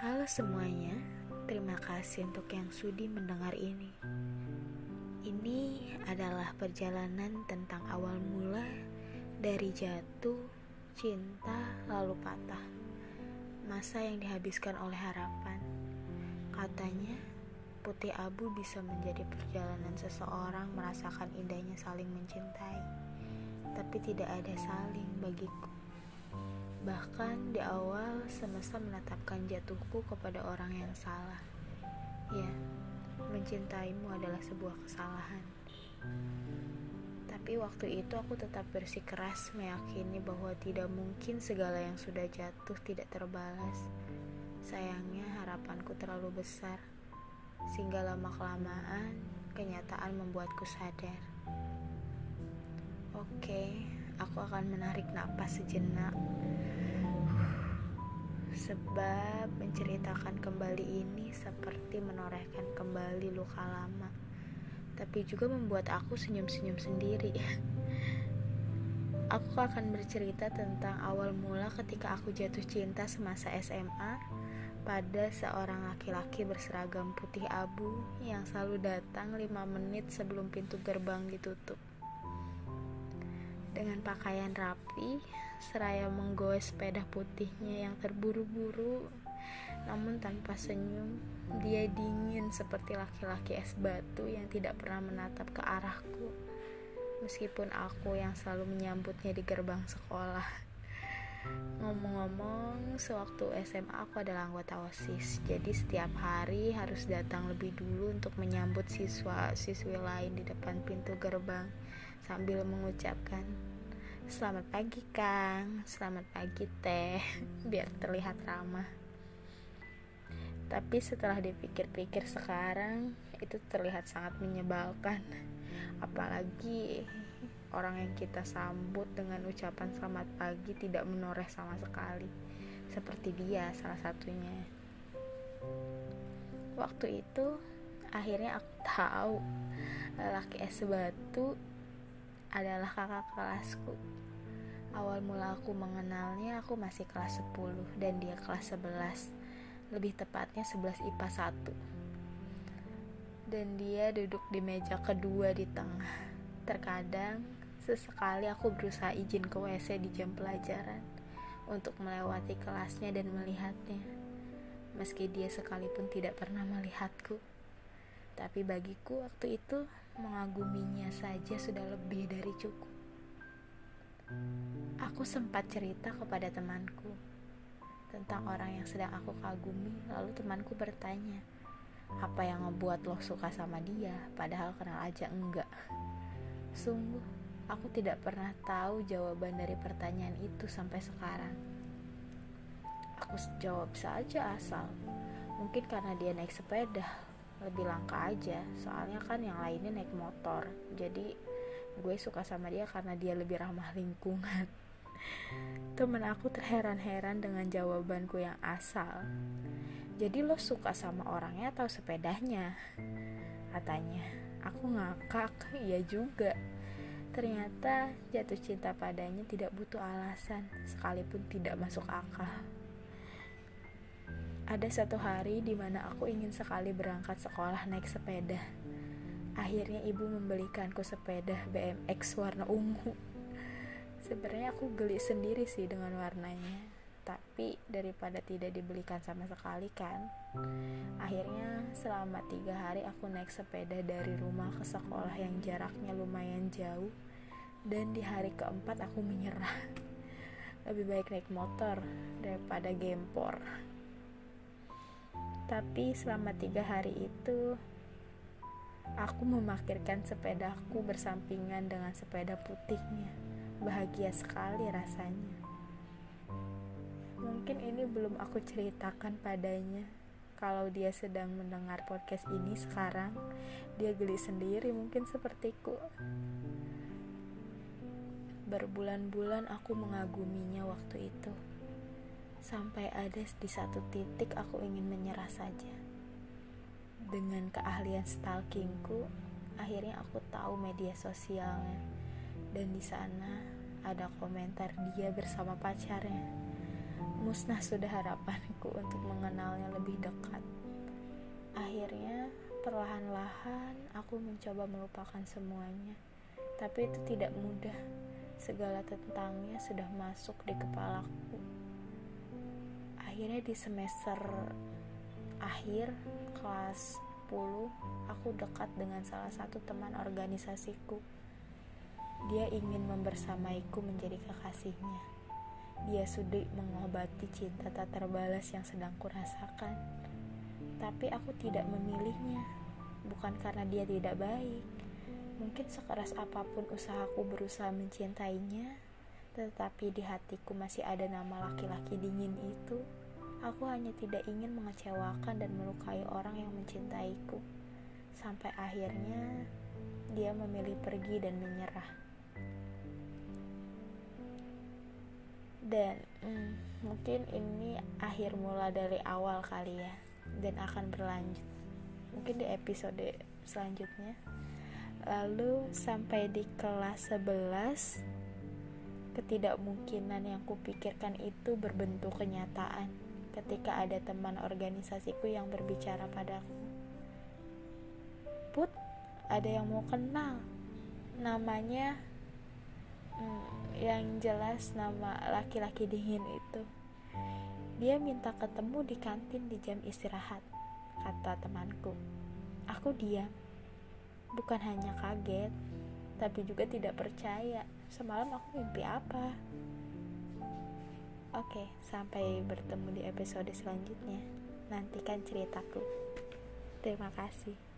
Halo semuanya, terima kasih untuk yang sudi mendengar ini. Ini adalah perjalanan tentang awal mula dari jatuh, cinta, lalu patah. Masa yang dihabiskan oleh harapan. Katanya, putih abu bisa menjadi perjalanan seseorang merasakan indahnya saling mencintai. Tapi tidak ada saling bagiku. Bahkan di awal semesta menetapkan jatuhku kepada orang yang salah. Ya, mencintaimu adalah sebuah kesalahan. Tapi waktu itu aku tetap bersikeras meyakini bahwa tidak mungkin segala yang sudah jatuh tidak terbalas. Sayangnya harapanku terlalu besar, sehingga lama-kelamaan kenyataan membuatku sadar. Oke, aku akan menarik napas sejenak sebab menceritakan kembali ini seperti menorehkan kembali luka lama, tapi juga membuat aku senyum-senyum sendiri. Aku akan bercerita tentang awal mula ketika aku jatuh cinta semasa SMA pada seorang laki-laki berseragam putih abu yang selalu datang lima menit sebelum pintu gerbang ditutup. Dengan pakaian rapi, seraya menggoes sepeda putihnya yang terburu-buru. Namun tanpa senyum dia dingin seperti laki-laki es batu yang tidak pernah menatap ke arahku. Meskipun aku yang selalu menyambutnya di gerbang sekolah. Ngomong-ngomong sewaktu SMA aku adalah anggota OSIS jadi setiap hari harus datang lebih dulu untuk menyambut siswa-siswi lain di depan pintu gerbang sambil mengucapkan Selamat pagi Kang, selamat pagi Teh, biar terlihat ramah. Tapi setelah dipikir-pikir sekarang, itu terlihat sangat menyebalkan. Apalagi orang yang kita sambut dengan ucapan selamat pagi tidak menoreh sama sekali. Seperti dia salah satunya. Waktu itu, akhirnya aku tahu lelaki es batu adalah kakak kelasku. Awal mula aku mengenalnya aku masih kelas 10 dan dia kelas 11. Lebih tepatnya 11 IPA 1. Dan dia duduk di meja kedua di tengah. Terkadang sesekali aku berusaha izin ke WC di jam pelajaran untuk melewati kelasnya dan melihatnya. Meski dia sekalipun tidak pernah melihatku. Tapi bagiku waktu itu mengaguminya saja sudah lebih dari cukup. Aku sempat cerita kepada temanku tentang orang yang sedang aku kagumi, lalu temanku bertanya, apa yang ngebuat lo suka sama dia, padahal kenal aja enggak. Sungguh, aku tidak pernah tahu jawaban dari pertanyaan itu sampai sekarang. Aku jawab saja asal, mungkin karena dia naik sepeda, lebih langka aja. Soalnya kan yang lainnya naik motor. Jadi gue suka sama dia karena dia lebih ramah lingkungan. Temen aku terheran-heran dengan jawabanku yang asal. Jadi lo suka sama orangnya atau sepedanya? Katanya aku ngakak. Iya juga. Ternyata jatuh cinta padanya tidak butuh alasan sekalipun tidak masuk akal ada satu hari di mana aku ingin sekali berangkat sekolah naik sepeda. Akhirnya ibu membelikanku sepeda BMX warna ungu. Sebenarnya aku geli sendiri sih dengan warnanya, tapi daripada tidak dibelikan sama sekali kan. Akhirnya selama tiga hari aku naik sepeda dari rumah ke sekolah yang jaraknya lumayan jauh, dan di hari keempat aku menyerah. Lebih baik naik motor daripada gempor. Tapi selama tiga hari itu, aku memakirkan sepedaku bersampingan dengan sepeda putihnya. Bahagia sekali rasanya. Mungkin ini belum aku ceritakan padanya. Kalau dia sedang mendengar podcast ini sekarang, dia geli sendiri mungkin sepertiku. Berbulan-bulan aku mengaguminya waktu itu. Sampai ada di satu titik aku ingin menyerah saja. Dengan keahlian stalkingku, akhirnya aku tahu media sosialnya. Dan di sana ada komentar dia bersama pacarnya. musnah sudah harapanku untuk mengenalnya lebih dekat. Akhirnya, perlahan-lahan aku mencoba melupakan semuanya, tapi itu tidak mudah. Segala tentangnya sudah masuk di kepalaku. Akhirnya di semester akhir kelas 10, aku dekat dengan salah satu teman organisasiku. Dia ingin membersamaiku menjadi kekasihnya. Dia sudah mengobati cinta tak terbalas yang sedang kurasakan. Tapi aku tidak memilihnya, bukan karena dia tidak baik. Mungkin sekeras apa pun usahaku berusaha mencintainya, tetapi di hatiku masih ada nama laki-laki dingin itu. Aku hanya tidak ingin mengecewakan dan melukai orang yang mencintaiku. Sampai akhirnya dia memilih pergi dan menyerah. dan hmm, mungkin ini akhir mula dari awal kali ya dan akan berlanjut mungkin di episode selanjutnya lalu sampai di kelas 11 ketidakmungkinan yang kupikirkan itu berbentuk kenyataan ketika ada teman organisasiku yang berbicara padaku Put, ada yang mau kenal namanya hmm, yang jelas nama laki-laki dingin itu. Dia minta ketemu di kantin di jam istirahat, kata temanku. Aku diam. Bukan hanya kaget, tapi juga tidak percaya. Semalam aku mimpi apa? Oke, sampai bertemu di episode selanjutnya. Nantikan ceritaku. Terima kasih.